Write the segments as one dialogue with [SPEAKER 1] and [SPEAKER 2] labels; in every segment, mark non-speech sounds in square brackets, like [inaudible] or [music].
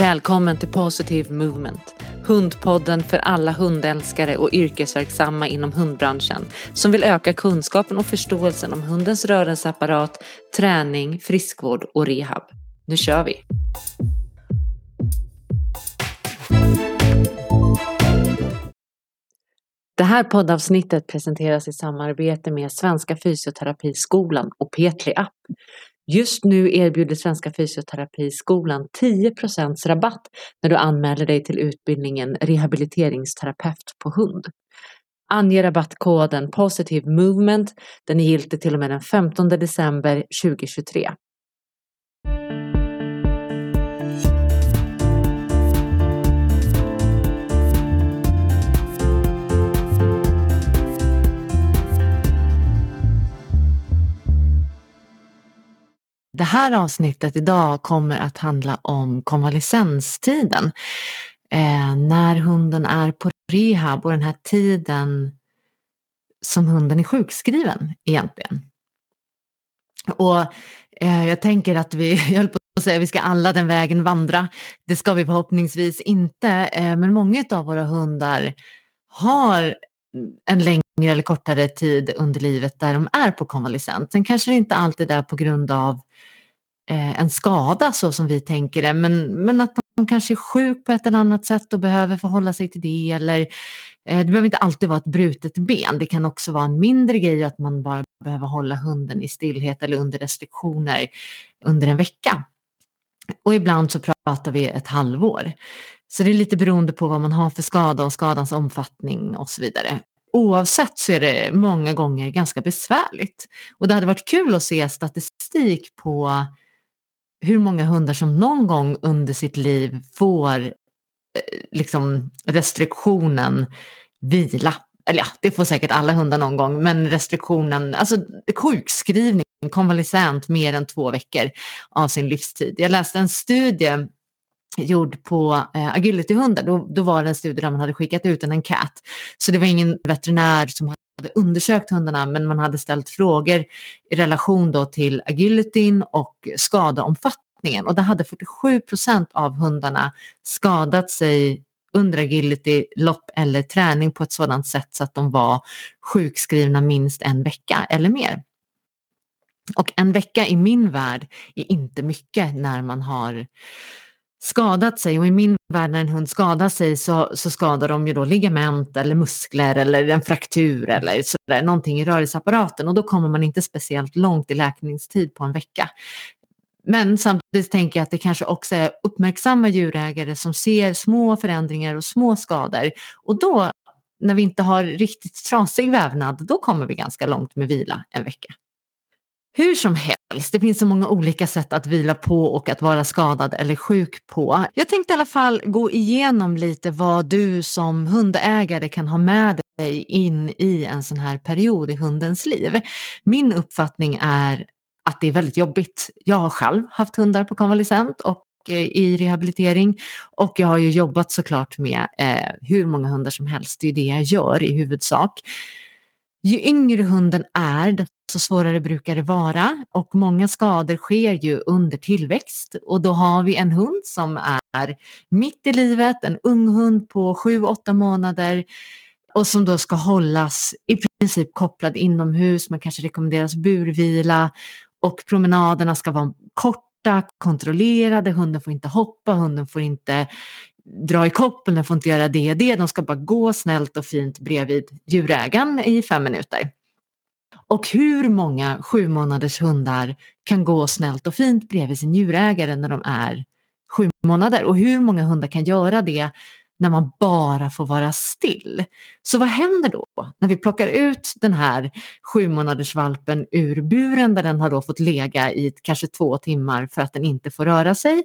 [SPEAKER 1] Välkommen till Positive Movement, hundpodden för alla hundälskare och yrkesverksamma inom hundbranschen som vill öka kunskapen och förståelsen om hundens rörelseapparat, träning, friskvård och rehab. Nu kör vi! Det här poddavsnittet presenteras i samarbete med Svenska Fysioterapiskolan och Petri App. Just nu erbjuder Svenska Fysioterapiskolan 10% rabatt när du anmäler dig till utbildningen rehabiliteringsterapeut på hund. Ange rabattkoden Positive Movement. Den är giltig till och med den 15 december 2023. Här avsnittet idag kommer att handla om konvalescenstiden. Eh, när hunden är på rehab och den här tiden som hunden är sjukskriven egentligen. Och eh, jag tänker att vi, [laughs] jag höll på att säga, vi ska alla den vägen vandra. Det ska vi förhoppningsvis inte, eh, men många av våra hundar har en längre eller kortare tid under livet där de är på konvalescent. Sen kanske det inte alltid är på grund av eh, Eh, en skada så som vi tänker det, men, men att de kanske är sjuk på ett eller annat sätt och behöver förhålla sig till det eller eh, det behöver inte alltid vara ett brutet ben. Det kan också vara en mindre grej att man bara behöver hålla hunden i stillhet eller under restriktioner under en vecka. Och ibland så pratar vi ett halvår. Så det är lite beroende på vad man har för skada och skadans omfattning och så vidare. Oavsett så är det många gånger ganska besvärligt. Och det hade varit kul att se statistik på hur många hundar som någon gång under sitt liv får eh, liksom restriktionen vila. Eller ja, det får säkert alla hundar någon gång, men restriktionen, alltså sjukskrivning, konvalescent mer än två veckor av sin livstid. Jag läste en studie gjord på eh, agilityhundar. Då, då var det en studie där man hade skickat ut en enkät. Så det var ingen veterinär som hade undersökt hundarna men man hade ställt frågor i relation då till agilityn och skadeomfattningen. Och där hade 47 procent av hundarna skadat sig under agility, lopp eller träning på ett sådant sätt så att de var sjukskrivna minst en vecka eller mer. Och en vecka i min värld är inte mycket när man har skadat sig och i min värld när en hund skadar sig så, så skadar de ju då ligament eller muskler eller en fraktur eller sådär, någonting i rörelseapparaten och då kommer man inte speciellt långt i läkningstid på en vecka. Men samtidigt tänker jag att det kanske också är uppmärksamma djurägare som ser små förändringar och små skador och då när vi inte har riktigt trasig vävnad, då kommer vi ganska långt med vila en vecka. Hur som helst, det finns så många olika sätt att vila på och att vara skadad eller sjuk på. Jag tänkte i alla fall gå igenom lite vad du som hundägare kan ha med dig in i en sån här period i hundens liv. Min uppfattning är att det är väldigt jobbigt. Jag har själv haft hundar på konvalescent och eh, i rehabilitering och jag har ju jobbat såklart med eh, hur många hundar som helst. Det är det jag gör i huvudsak. Ju yngre hunden är, desto svårare brukar det vara. Och många skador sker ju under tillväxt. Och då har vi en hund som är mitt i livet, en ung hund på 7-8 månader. Och som då ska hållas i princip kopplad inomhus. Man kanske rekommenderas burvila. Och promenaderna ska vara korta, kontrollerade, hunden får inte hoppa, hunden får inte dra i koppel, den får inte göra det och det, de ska bara gå snällt och fint bredvid djurägaren i fem minuter. Och hur många sju månaders hundar kan gå snällt och fint bredvid sin djurägare när de är sju månader? Och hur många hundar kan göra det när man bara får vara still? Så vad händer då när vi plockar ut den här sju månaders valpen ur buren där den har då fått lega i kanske två timmar för att den inte får röra sig?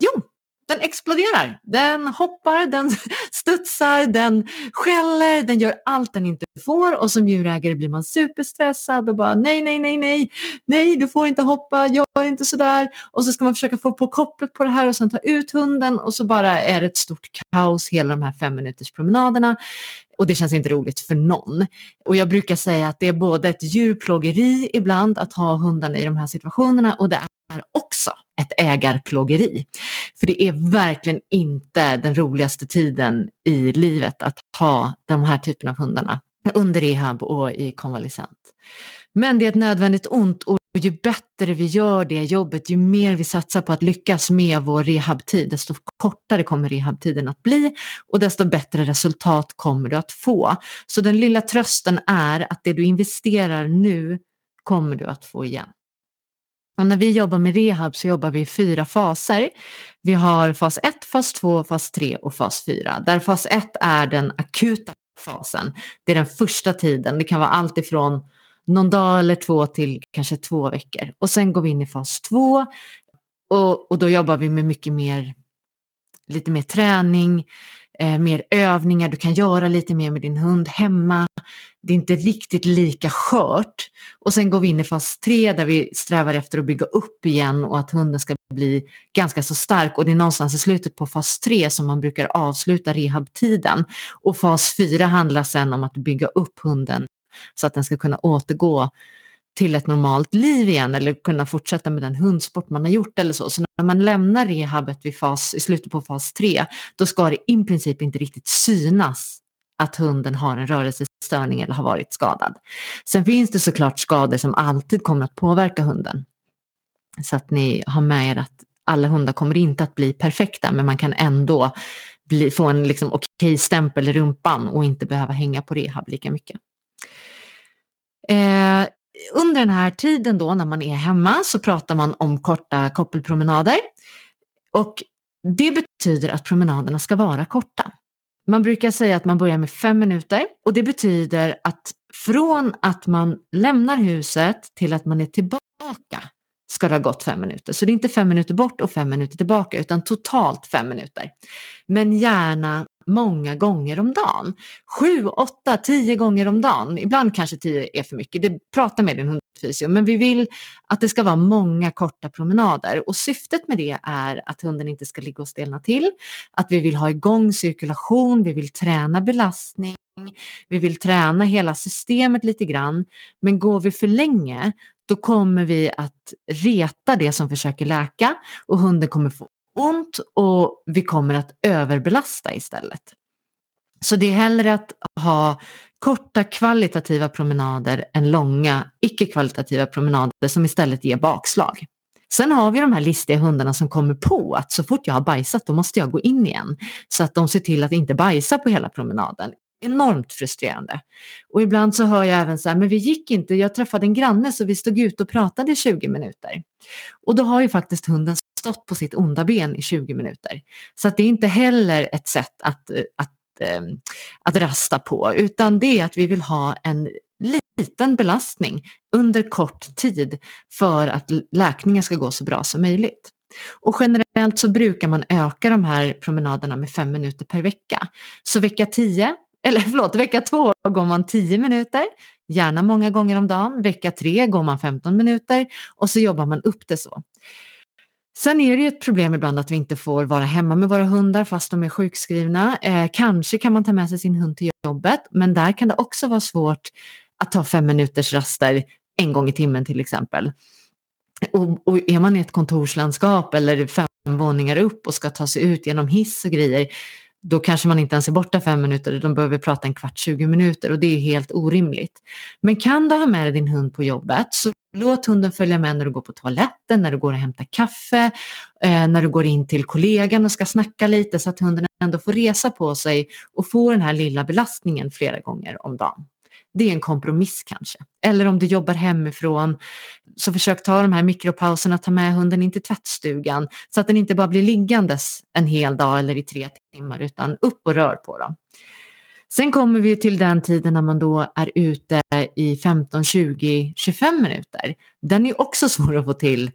[SPEAKER 1] Jo, den exploderar. Den hoppar, den [laughs] studsar, den skäller, den gör allt den inte får och som djurägare blir man superstressad och bara nej, nej, nej, nej, nej, du får inte hoppa, gör inte sådär. Och så ska man försöka få på kopplet på det här och sen ta ut hunden och så bara är det ett stort kaos hela de här fem minuters promenaderna. Och det känns inte roligt för någon. Och jag brukar säga att det är både ett djurplågeri ibland att ha hundarna i de här situationerna och det ett ägarplågeri. För det är verkligen inte den roligaste tiden i livet att ha de här typen av hundarna under rehab och i konvalescent. Men det är ett nödvändigt ont och ju bättre vi gör det jobbet, ju mer vi satsar på att lyckas med vår rehabtid, desto kortare kommer rehabtiden att bli och desto bättre resultat kommer du att få. Så den lilla trösten är att det du investerar nu kommer du att få igen. Och när vi jobbar med rehab så jobbar vi i fyra faser. Vi har fas 1, fas 2, fas 3 och fas 4. Där fas 1 är den akuta fasen. Det är den första tiden. Det kan vara allt ifrån någon dag eller två till kanske två veckor. Och sen går vi in i fas 2 och, och då jobbar vi med mycket mer, lite mer träning, eh, mer övningar, du kan göra lite mer med din hund hemma. Det är inte riktigt lika skört. Och sen går vi in i fas 3 där vi strävar efter att bygga upp igen och att hunden ska bli ganska så stark. Och det är någonstans i slutet på fas 3 som man brukar avsluta rehabtiden. Och fas 4 handlar sen om att bygga upp hunden så att den ska kunna återgå till ett normalt liv igen eller kunna fortsätta med den hundsport man har gjort eller så. Så när man lämnar rehabet vid fas, i slutet på fas 3, då ska det i princip inte riktigt synas att hunden har en rörelsestörning eller har varit skadad. Sen finns det såklart skador som alltid kommer att påverka hunden. Så att ni har med er att alla hundar kommer inte att bli perfekta men man kan ändå bli, få en liksom okej stämpel i rumpan och inte behöva hänga på rehab lika mycket. Eh, under den här tiden då när man är hemma så pratar man om korta koppelpromenader. Och det betyder att promenaderna ska vara korta. Man brukar säga att man börjar med fem minuter och det betyder att från att man lämnar huset till att man är tillbaka ska det ha gått fem minuter. Så det är inte fem minuter bort och fem minuter tillbaka utan totalt fem minuter. Men gärna många gånger om dagen. Sju, åtta, tio gånger om dagen. Ibland kanske tio är för mycket. Det pratar med din hundfysio. Men vi vill att det ska vara många korta promenader. Och syftet med det är att hunden inte ska ligga och stelna till. Att vi vill ha igång cirkulation. Vi vill träna belastning. Vi vill träna hela systemet lite grann. Men går vi för länge då kommer vi att reta det som försöker läka och hunden kommer få ont och vi kommer att överbelasta istället. Så det är hellre att ha korta kvalitativa promenader än långa icke-kvalitativa promenader som istället ger bakslag. Sen har vi de här listiga hundarna som kommer på att så fort jag har bajsat då måste jag gå in igen. Så att de ser till att inte bajsa på hela promenaden. Enormt frustrerande. Och ibland så hör jag även så här, men vi gick inte, jag träffade en granne så vi stod ute och pratade i 20 minuter. Och då har ju faktiskt hunden stått på sitt onda ben i 20 minuter. Så att det är inte heller ett sätt att, eh, att, ehm, att rasta på, utan det är att vi vill ha en liten belastning under kort tid för att läkningen ska gå så bra som möjligt. Och generellt så brukar man öka de här promenaderna med fem minuter per vecka. Så vecka 10, eller förlåt, vecka två går man 10 minuter, gärna många gånger om dagen. Vecka tre går man 15 minuter och så jobbar man upp det så. Sen är det ju ett problem ibland att vi inte får vara hemma med våra hundar fast de är sjukskrivna. Eh, kanske kan man ta med sig sin hund till jobbet, men där kan det också vara svårt att ta fem minuters raster en gång i timmen till exempel. Och, och är man i ett kontorslandskap eller fem våningar upp och ska ta sig ut genom hiss och grejer, då kanske man inte ens är borta fem minuter, de behöver prata en kvart, 20 minuter och det är helt orimligt. Men kan du ha med dig din hund på jobbet så låt hunden följa med när du går på toaletten, när du går och hämtar kaffe, eh, när du går in till kollegan och ska snacka lite så att hunden ändå får resa på sig och få den här lilla belastningen flera gånger om dagen. Det är en kompromiss kanske. Eller om du jobbar hemifrån, så försök ta de här mikropauserna, ta med hunden in till tvättstugan så att den inte bara blir liggandes en hel dag eller i tre timmar utan upp och rör på dem. Sen kommer vi till den tiden när man då är ute i 15, 20, 25 minuter. Den är också [laughs] svår att få till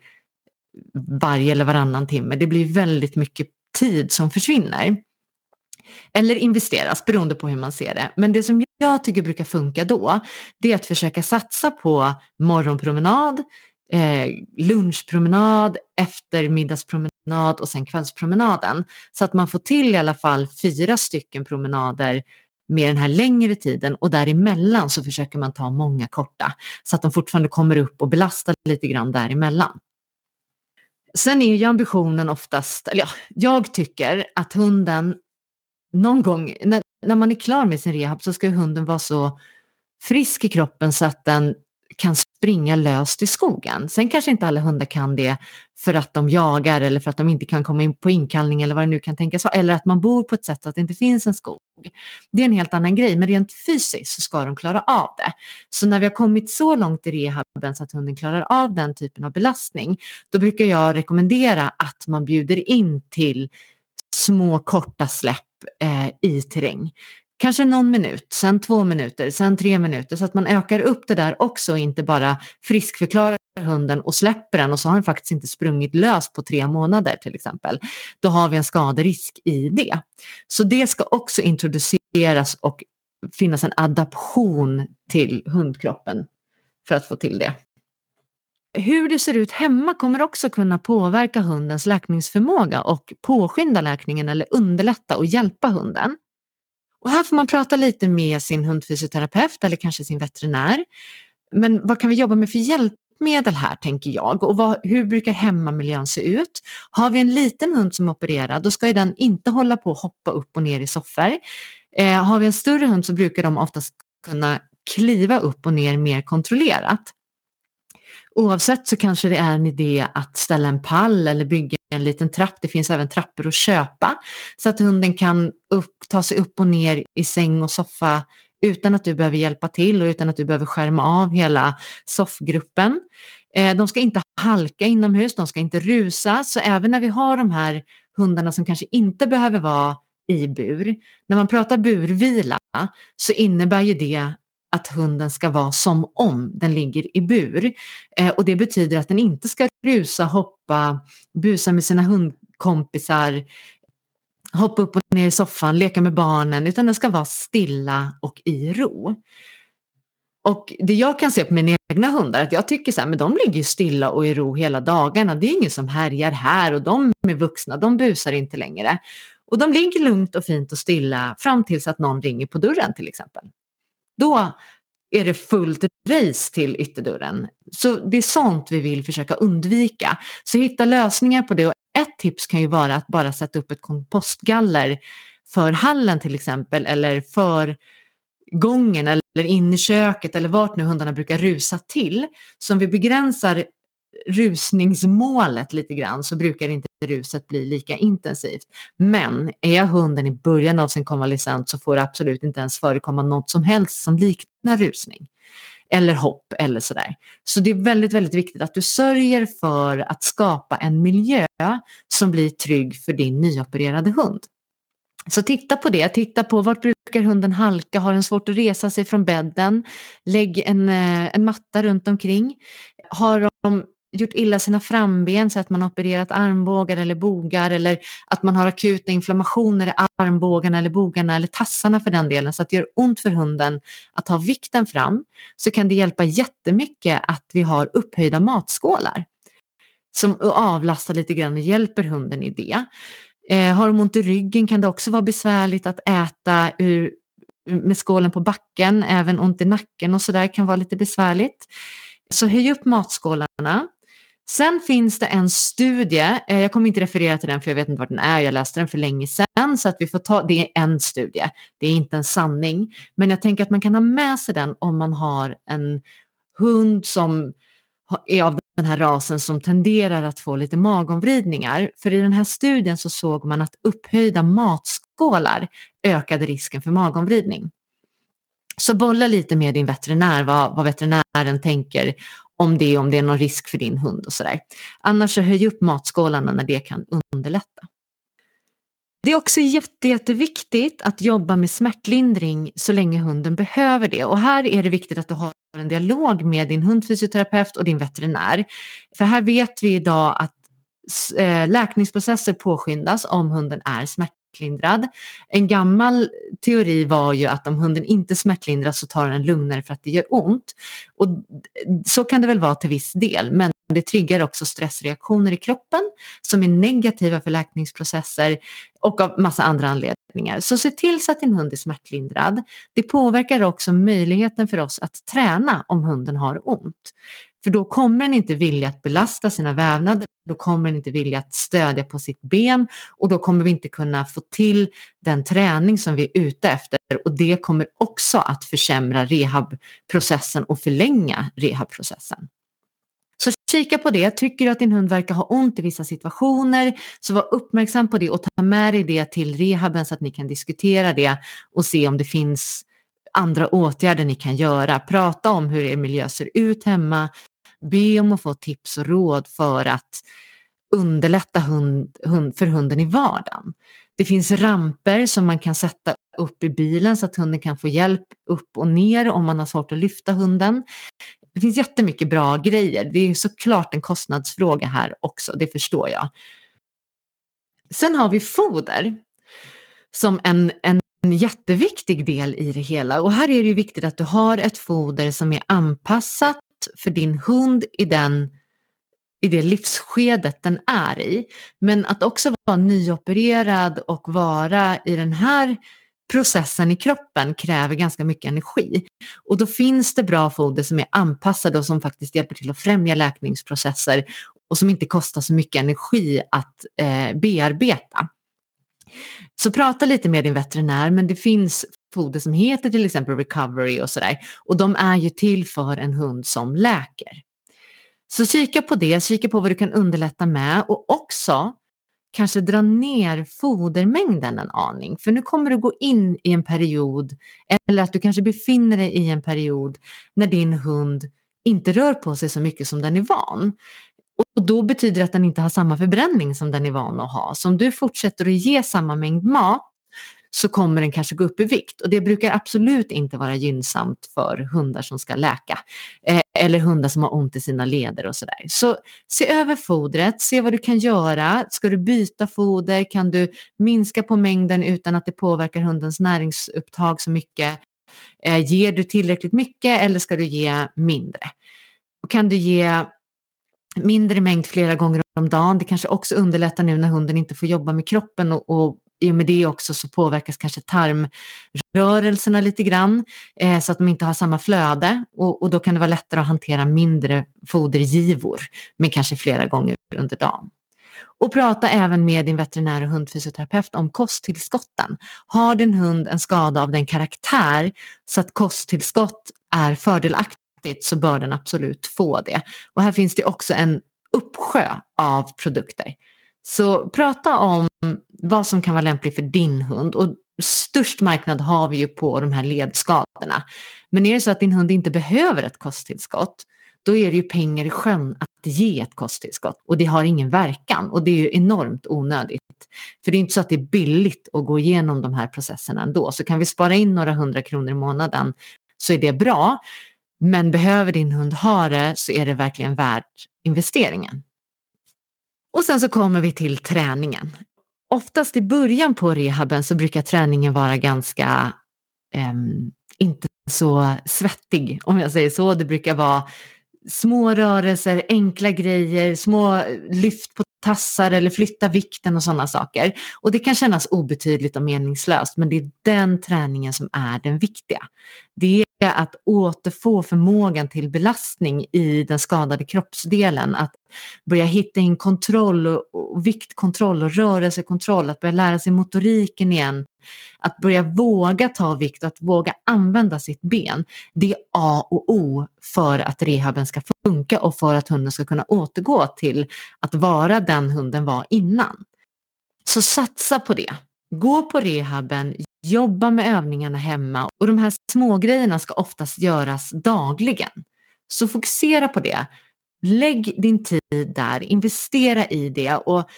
[SPEAKER 1] varje eller varannan timme. Det blir väldigt mycket tid som försvinner. Eller investeras beroende på hur man ser det. Men det som jag tycker brukar funka då, det är att försöka satsa på morgonpromenad, eh, lunchpromenad, eftermiddagspromenad och sen kvällspromenaden. Så att man får till i alla fall fyra stycken promenader med den här längre tiden och däremellan så försöker man ta många korta så att de fortfarande kommer upp och belastar lite grann däremellan. Sen är ju ambitionen oftast, eller ja, jag tycker att hunden någon gång, när, när man är klar med sin rehab så ska hunden vara så frisk i kroppen så att den kan springa löst i skogen. Sen kanske inte alla hundar kan det för att de jagar eller för att de inte kan komma in på inkallning eller vad det nu kan tänkas vara. Eller att man bor på ett sätt så att det inte finns en skog. Det är en helt annan grej, men rent fysiskt så ska de klara av det. Så när vi har kommit så långt i rehaben så att hunden klarar av den typen av belastning, då brukar jag rekommendera att man bjuder in till små korta släpp eh, i terräng. Kanske någon minut, sen två minuter, sen tre minuter så att man ökar upp det där också och inte bara friskförklarar hunden och släpper den och så har den faktiskt inte sprungit lös på tre månader till exempel. Då har vi en skaderisk i det. Så det ska också introduceras och finnas en adaption till hundkroppen för att få till det. Hur det ser ut hemma kommer också kunna påverka hundens läkningsförmåga och påskynda läkningen eller underlätta och hjälpa hunden. Och här får man prata lite med sin hundfysioterapeut eller kanske sin veterinär. Men vad kan vi jobba med för hjälpmedel här tänker jag och vad, hur brukar hemmamiljön se ut? Har vi en liten hund som är opererad då ska den inte hålla på att hoppa upp och ner i soffor. Eh, har vi en större hund så brukar de oftast kunna kliva upp och ner mer kontrollerat. Oavsett så kanske det är en idé att ställa en pall eller bygga en liten trapp. Det finns även trappor att köpa så att hunden kan upp, ta sig upp och ner i säng och soffa utan att du behöver hjälpa till och utan att du behöver skärma av hela soffgruppen. Eh, de ska inte halka inomhus, de ska inte rusa, så även när vi har de här hundarna som kanske inte behöver vara i bur. När man pratar burvila så innebär ju det att hunden ska vara som om den ligger i bur. Eh, och det betyder att den inte ska rusa, hoppa, busa med sina hundkompisar, hoppa upp och ner i soffan, leka med barnen, utan den ska vara stilla och i ro. Och det jag kan se på mina egna hundar, att jag tycker så här, men de ligger stilla och i ro hela dagarna. Det är ingen som härjar här och de är vuxna, de busar inte längre. Och de ligger lugnt och fint och stilla fram tills att någon ringer på dörren till exempel. Då är det fullt race till ytterdörren. Så det är sånt vi vill försöka undvika. Så hitta lösningar på det. Och ett tips kan ju vara att bara sätta upp ett kompostgaller för hallen till exempel eller för gången eller in i köket eller vart nu hundarna brukar rusa till. Så om vi begränsar rusningsmålet lite grann så brukar inte ruset bli lika intensivt. Men är hunden i början av sin konvalescent så får det absolut inte ens förekomma något som helst som liknar rusning eller hopp eller sådär. Så det är väldigt, väldigt viktigt att du sörjer för att skapa en miljö som blir trygg för din nyopererade hund. Så titta på det, titta på vart brukar hunden halka, har den svårt att resa sig från bädden? Lägg en, eh, en matta runt omkring. Har de gjort illa sina framben så att man har opererat armbågar eller bogar eller att man har akuta inflammationer i armbågarna eller bogarna eller tassarna för den delen så att det gör ont för hunden att ha vikten fram så kan det hjälpa jättemycket att vi har upphöjda matskålar som avlastar lite grann och hjälper hunden i det. Eh, har de ont i ryggen kan det också vara besvärligt att äta ur, med skålen på backen, även ont i nacken och sådär kan vara lite besvärligt. Så höj upp matskålarna. Sen finns det en studie, eh, jag kommer inte referera till den för jag vet inte var den är, jag läste den för länge sedan så att vi får ta, det är en studie, det är inte en sanning. Men jag tänker att man kan ha med sig den om man har en hund som är av den här rasen som tenderar att få lite magomvridningar. För i den här studien så såg man att upphöjda matskålar ökade risken för magomvridning. Så bolla lite med din veterinär vad, vad veterinären tänker om det, om det är någon risk för din hund och sådär. Annars så höj upp matskålarna när det kan underlätta. Det är också jätte, jätteviktigt att jobba med smärtlindring så länge hunden behöver det. Och här är det viktigt att du har en dialog med din hundfysioterapeut och din veterinär. För här vet vi idag att eh, läkningsprocesser påskyndas om hunden är smärtlindring smärtlindrad. En gammal teori var ju att om hunden inte smärtlindras så tar den lugnare för att det gör ont. Och så kan det väl vara till viss del, men det triggar också stressreaktioner i kroppen som är negativa för läkningsprocesser och av massa andra anledningar. Så se till så att din hund är smärtlindrad. Det påverkar också möjligheten för oss att träna om hunden har ont. För då kommer den inte vilja att belasta sina vävnader, då kommer den inte vilja att stödja på sitt ben och då kommer vi inte kunna få till den träning som vi är ute efter och det kommer också att försämra rehabprocessen och förlänga rehabprocessen. Så kika på det. Tycker du att din hund verkar ha ont i vissa situationer så var uppmärksam på det och ta med dig det till rehaben så att ni kan diskutera det och se om det finns andra åtgärder ni kan göra. Prata om hur er miljö ser ut hemma. Be om att få tips och råd för att underlätta hund, hund, för hunden i vardagen. Det finns ramper som man kan sätta upp i bilen så att hunden kan få hjälp upp och ner om man har svårt att lyfta hunden. Det finns jättemycket bra grejer. Det är såklart en kostnadsfråga här också, det förstår jag. Sen har vi foder som en, en en jätteviktig del i det hela och här är det ju viktigt att du har ett foder som är anpassat för din hund i, den, i det livsskedet den är i. Men att också vara nyopererad och vara i den här processen i kroppen kräver ganska mycket energi. Och då finns det bra foder som är anpassade och som faktiskt hjälper till att främja läkningsprocesser och som inte kostar så mycket energi att eh, bearbeta. Så prata lite med din veterinär, men det finns foder som heter till exempel recovery och sådär. Och de är ju till för en hund som läker. Så kika på det, kika på vad du kan underlätta med och också kanske dra ner fodermängden en aning. För nu kommer du gå in i en period, eller att du kanske befinner dig i en period när din hund inte rör på sig så mycket som den är van. Och då betyder det att den inte har samma förbränning som den är van att ha. Så om du fortsätter att ge samma mängd mat så kommer den kanske gå upp i vikt och det brukar absolut inte vara gynnsamt för hundar som ska läka eh, eller hundar som har ont i sina leder och sådär. Så se över fodret, se vad du kan göra. Ska du byta foder? Kan du minska på mängden utan att det påverkar hundens näringsupptag så mycket? Eh, ger du tillräckligt mycket eller ska du ge mindre? Och kan du ge mindre mängd flera gånger om dagen. Det kanske också underlättar nu när hunden inte får jobba med kroppen och, och i och med det också så påverkas kanske tarmrörelserna lite grann eh, så att de inte har samma flöde och, och, då kan det vara lättare att hantera mindre fodergivor men kanske flera gånger under dagen. Och prata även med din veterinär och hundfysioterapeut om kosttillskotten. Har din hund en skada av den karaktär så att kosttillskott är fördelaktigt så bör den absolut få det. Och här finns det också en uppsjö av produkter. Så prata om vad som kan vara lämpligt för din hund och störst marknad har vi ju på de här ledskadorna. Men är det så att din hund inte behöver ett kosttillskott då är det ju pengar i sjön att ge ett kosttillskott och det har ingen verkan och det är ju enormt onödigt. För det är inte så att det är billigt att gå igenom de här processerna ändå. Så kan vi spara in några hundra kronor i månaden så är det bra. Men behöver din hund ha det så är det verkligen värt investeringen. Och sen så kommer vi till träningen. Oftast i början på rehaben så brukar träningen vara ganska eh, inte så svettig om jag säger så. Det brukar vara små rörelser, enkla grejer, små eh, lyft på tassar eller flytta vikten och sådana saker. Och det kan kännas obetydligt och meningslöst men det är den träningen som är den viktiga. Det är att återfå förmågan till belastning i den skadade kroppsdelen, att börja hitta in kontroll och, viktkontroll och rörelsekontroll, att börja lära sig motoriken igen, att börja våga ta vikt och att våga använda sitt ben. Det är A och O för att rehaben ska funka och för att hunden ska kunna återgå till att vara den hunden var innan. Så satsa på det. Gå på rehaben, jobba med övningarna hemma. Och de här små grejerna ska oftast göras dagligen. Så fokusera på det. Lägg din tid där, investera i det. Och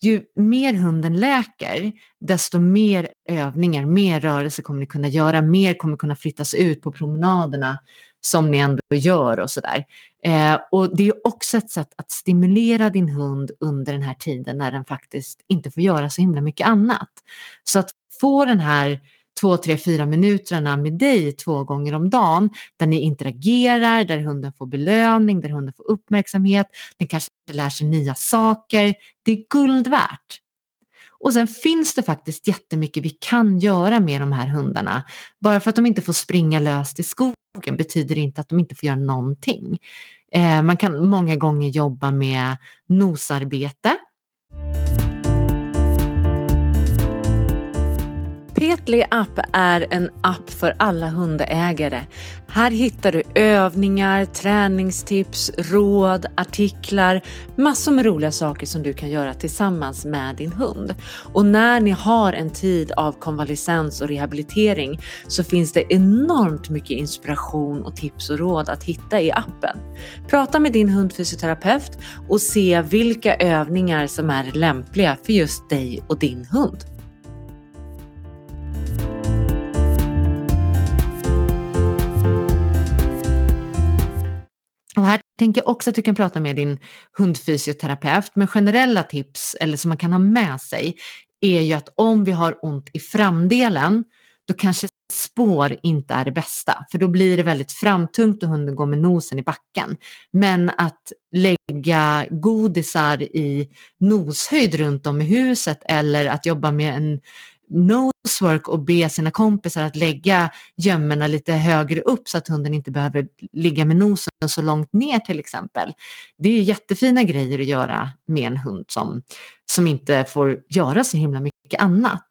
[SPEAKER 1] ju mer hunden läker, desto mer övningar, mer rörelse kommer ni kunna göra, mer kommer kunna flyttas ut på promenaderna som ni ändå gör och sådär. Eh, och det är också ett sätt att stimulera din hund under den här tiden när den faktiskt inte får göra så himla mycket annat. Så att få den här två, tre, fyra minuterna med dig två gånger om dagen där ni interagerar, där hunden får belöning, där hunden får uppmärksamhet, den kanske lär sig nya saker. Det är guld värt. Och sen finns det faktiskt jättemycket vi kan göra med de här hundarna. Bara för att de inte får springa löst i skogen betyder inte att de inte får göra någonting. Eh, man kan många gånger jobba med nosarbete. Petli app är en app för alla hundägare. Här hittar du övningar, träningstips, råd, artiklar, massor med roliga saker som du kan göra tillsammans med din hund. Och när ni har en tid av konvalescens och rehabilitering så finns det enormt mycket inspiration och tips och råd att hitta i appen. Prata med din hundfysioterapeut och se vilka övningar som är lämpliga för just dig och din hund. Och här tänker jag också att du kan prata med din hundfysioterapeut. Men generella tips, eller som man kan ha med sig, är ju att om vi har ont i framdelen, då kanske spår inte är det bästa, för då blir det väldigt framtungt och hunden går med nosen i backen. Men att lägga godisar i noshöjd runt om i huset eller att jobba med en nosework och be sina kompisar att lägga gömmorna lite högre upp så att hunden inte behöver ligga med nosen så långt ner till exempel. Det är jättefina grejer att göra med en hund som, som inte får göra så himla mycket annat.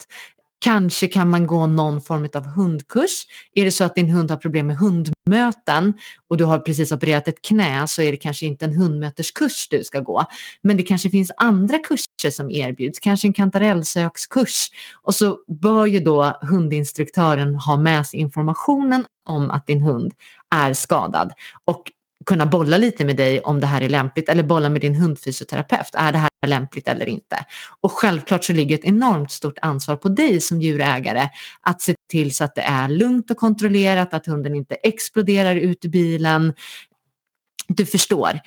[SPEAKER 1] Kanske kan man gå någon form av hundkurs. Är det så att din hund har problem med hundmöten och du har precis opererat ett knä så är det kanske inte en hundmöteskurs du ska gå. Men det kanske finns andra kurser som erbjuds, kanske en kantarellsökskurs. Och så bör ju då hundinstruktören ha med sig informationen om att din hund är skadad. Och kunna bolla lite med dig om det här är lämpligt eller bolla med din hundfysioterapeut. Är det här lämpligt eller inte? Och självklart så ligger ett enormt stort ansvar på dig som djurägare att se till så att det är lugnt och kontrollerat, att hunden inte exploderar ut ur bilen. Du förstår.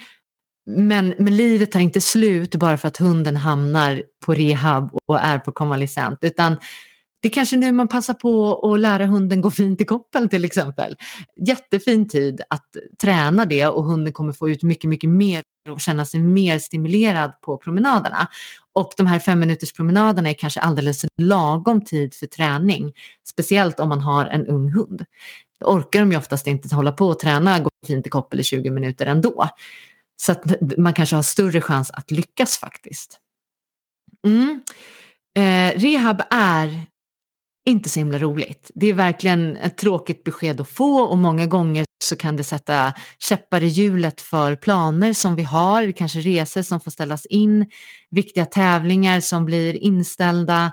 [SPEAKER 1] Men, men livet tar inte slut bara för att hunden hamnar på rehab och är på konvalescent, utan det är kanske nu man passar på att lära hunden gå fint i koppel till exempel. Jättefin tid att träna det och hunden kommer få ut mycket, mycket mer och känna sig mer stimulerad på promenaderna. Och de här fem minuters promenaderna är kanske alldeles lagom tid för träning, speciellt om man har en ung hund. Då orkar de ju oftast inte hålla på och träna gå fint i koppel i 20 minuter ändå. Så att man kanske har större chans att lyckas faktiskt. Mm. Eh, rehab är inte så himla roligt. Det är verkligen ett tråkigt besked att få och många gånger så kan det sätta käppar i hjulet för planer som vi har, kanske resor som får ställas in, viktiga tävlingar som blir inställda.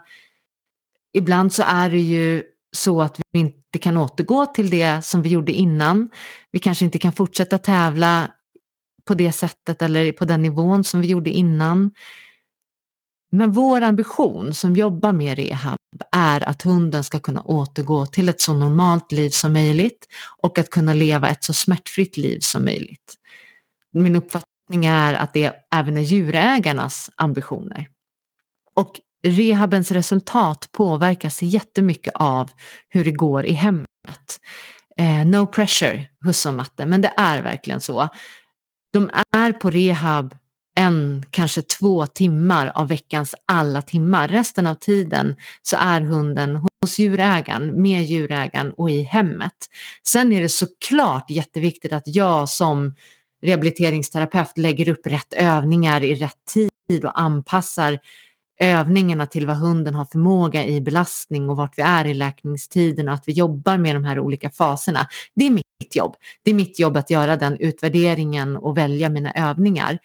[SPEAKER 1] Ibland så är det ju så att vi inte kan återgå till det som vi gjorde innan. Vi kanske inte kan fortsätta tävla på det sättet eller på den nivån som vi gjorde innan. Men vår ambition som jobbar med rehab är att hunden ska kunna återgå till ett så normalt liv som möjligt och att kunna leva ett så smärtfritt liv som möjligt. Min uppfattning är att det även är djurägarnas ambitioner. Och rehabens resultat påverkas jättemycket av hur det går i hemmet. Eh, no pressure, husse och matte, men det är verkligen så. De är på rehab en, kanske två timmar av veckans alla timmar. Resten av tiden så är hunden hos djurägaren, med djurägaren och i hemmet. Sen är det såklart jätteviktigt att jag som rehabiliteringsterapeut lägger upp rätt övningar i rätt tid och anpassar övningarna till vad hunden har förmåga i belastning och vart vi är i läkningstiden och att vi jobbar med de här olika faserna. Det är mitt jobb. Det är mitt jobb att göra den utvärderingen och välja mina övningar.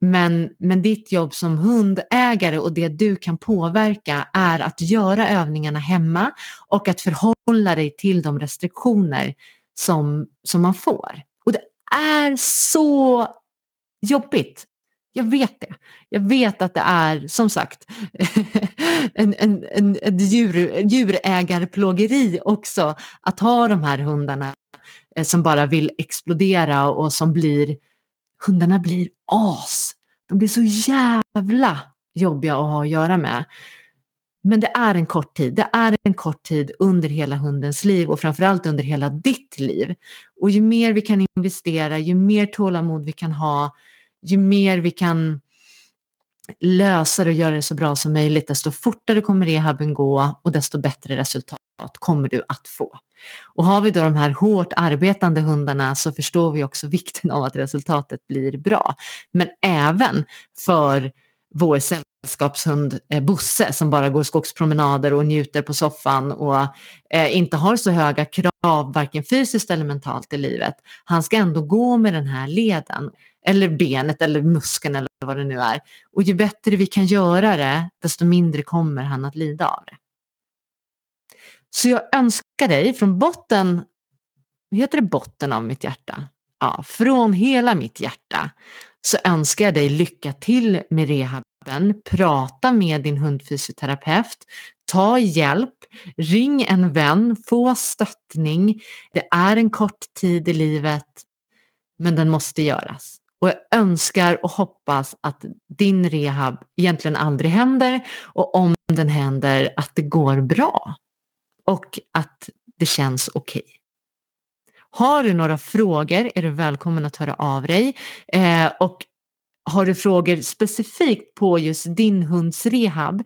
[SPEAKER 1] Men, men ditt jobb som hundägare och det du kan påverka är att göra övningarna hemma och att förhålla dig till de restriktioner som, som man får. Och det är så jobbigt. Jag vet det. Jag vet att det är som sagt [laughs] en, en, en, en djur, djurägarplågeri också att ha de här hundarna eh, som bara vill explodera och som blir hundarna blir as. De blir så jävla jobbiga att ha att göra med. Men det är en kort tid. Det är en kort tid under hela hundens liv och framförallt under hela ditt liv. Och ju mer vi kan investera, ju mer tålamod vi kan ha, ju mer vi kan lösa det och göra det så bra som möjligt, desto fortare kommer rehaben gå och desto bättre resultat kommer du att få. Och har vi då de här hårt arbetande hundarna så förstår vi också vikten av att resultatet blir bra. Men även för vår sällskapshund eh, Bosse som bara går skogspromenader och njuter på soffan och eh, inte har så höga krav varken fysiskt eller mentalt i livet. Han ska ändå gå med den här leden eller benet eller muskeln eller vad det nu är. Och ju bättre vi kan göra det, desto mindre kommer han att lida av det. Så jag önskar dig från botten, heter det botten av mitt hjärta? Ja, från hela mitt hjärta så önskar jag dig lycka till med rehaben. Prata med din hundfysioterapeut. Ta hjälp. Ring en vän. Få stöttning. Det är en kort tid i livet, men den måste göras. Och jag önskar och hoppas att din rehab egentligen aldrig händer och om den händer att det går bra och att det känns okej. Okay. Har du några frågor är du välkommen att höra av dig. Eh, och har du frågor specifikt på just din hunds rehab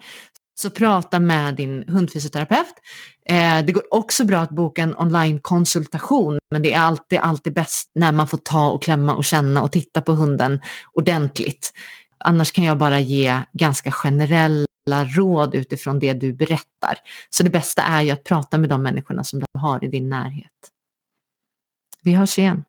[SPEAKER 1] så prata med din hundfysioterapeut. Eh, det går också bra att boka en onlinekonsultation men det är alltid, alltid bäst när man får ta och klämma och känna och titta på hunden ordentligt. Annars kan jag bara ge ganska generella råd utifrån det du berättar. Så det bästa är ju att prata med de människorna som du har i din närhet. Vi hörs igen.